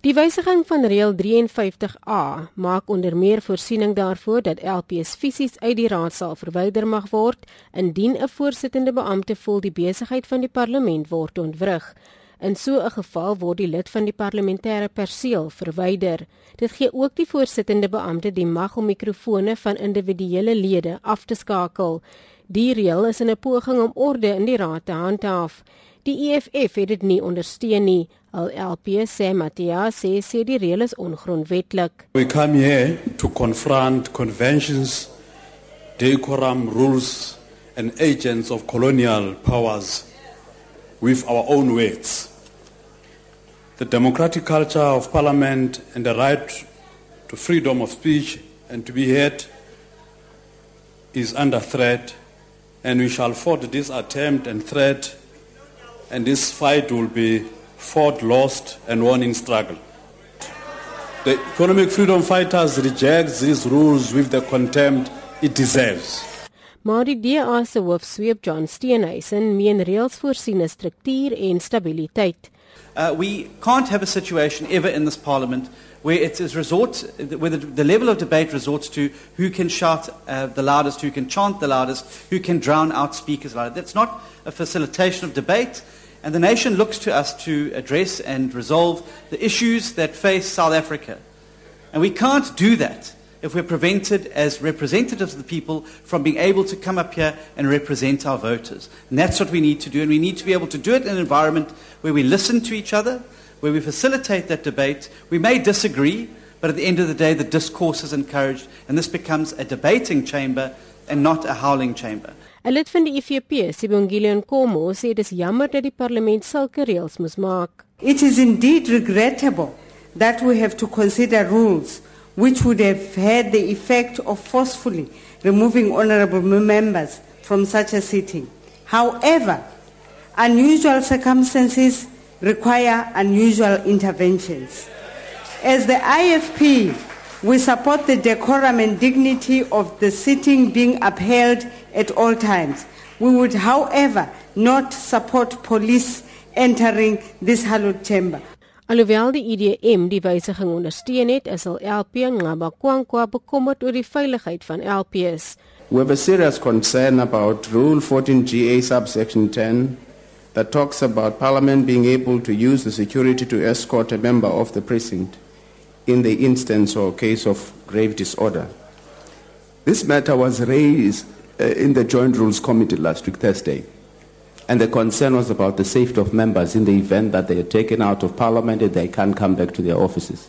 Die wysiging van reël 53A maak onder meer voorsiening daarvoor dat LPS fisies uit die raadsaal verwyder mag word indien 'n voorsittende beampte voel die besigheid van die parlement word ontwrig. In so 'n geval word die lid van die parlementêre perseel verwyder. Dit gee ook die voorsittende beampte die mag om mikrofone van individuele lede af te skakel. Die reël is in 'n poging om orde in die raad te handhaaf. Die EFF het dit nie ondersteun nie. Al LP sê Matthias sê sê die reël is ongrondwettig. We come here to confront conventions, decorum rules and agents of colonial powers with our own words. The democratic culture of parliament and the right to freedom of speech and to be heard is under threat and we shall fight this attempt and threat and this fight will be fought, lost, and won in struggle. The economic freedom fighters reject these rules with the contempt it deserves. Maar die DA se hoofsweep John Steenhuisen meen reëls voorsien 'n struktuur en stabiliteit. Uh, we can't have a situation ever in this parliament where it is where the, the level of debate resorts to who can shout uh, the loudest, who can chant the loudest, who can drown out speakers loudest. That's not a facilitation of debate. And the nation looks to us to address and resolve the issues that face South Africa. And we can't do that if we're prevented as representatives of the people from being able to come up here and represent our voters. And that's what we need to do. And we need to be able to do it in an environment where we listen to each other, where we facilitate that debate. We may disagree, but at the end of the day, the discourse is encouraged. And this becomes a debating chamber and not a howling chamber. 'n Lid van die IFP, Sibongile Nkomo, sê dis jammer dat die parlement sulke reëls moes maak. It is indeed regrettable that we have to consider rules which would have had the effect of forcefully removing honorable members from such a sitting. However, unusual circumstances require unusual interventions. As the IFP, we support the decorum and dignity of the sitting being upheld at all times. We would, however, not support police entering this hallowed chamber. Alhoewel die UDM die wysiging ondersteun het, is al LP Nqaba Kwankwa bekommerd oor die veiligheid van LPs. We have a serious concern about Rule 14GA subsection 10 that talks about Parliament being able to use the security to escort a member of the precinct in the instance or case of grave disorder. This matter was raised uh, in the Joint Rules Committee last week, Thursday. And the concern was about the safety of members in the event that they are taken out of Parliament and they can't come back to their offices.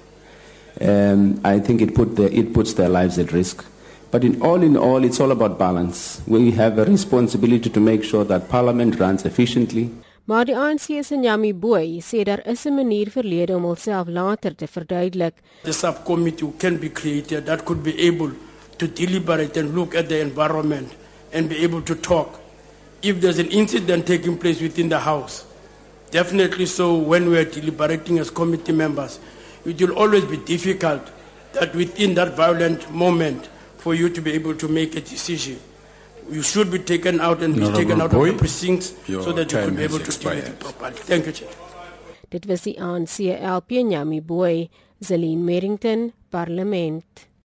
Um, I think it, put the, it puts their lives at risk. But in all in all, it's all about balance. We have a responsibility to make sure that Parliament runs efficiently. Maar die ANC se Nyami Booi sê daar is 'n manier verlede om homself later te verduidelik. The subcommittee can be created that could be able to deliberate and look at the environment and be able to talk. If there's an incident taking place within the House, definitely so when we are deliberating as committee members, it will always be difficult that within that violent moment for you to be able to make a decision. You should be taken out and be Honorable taken out Booi, of the precincts so that you time could be able to deal with it properly. Thank you, Chair. Dit was die ANC LP Nyami Booi, Zalene Merrington, Parlement.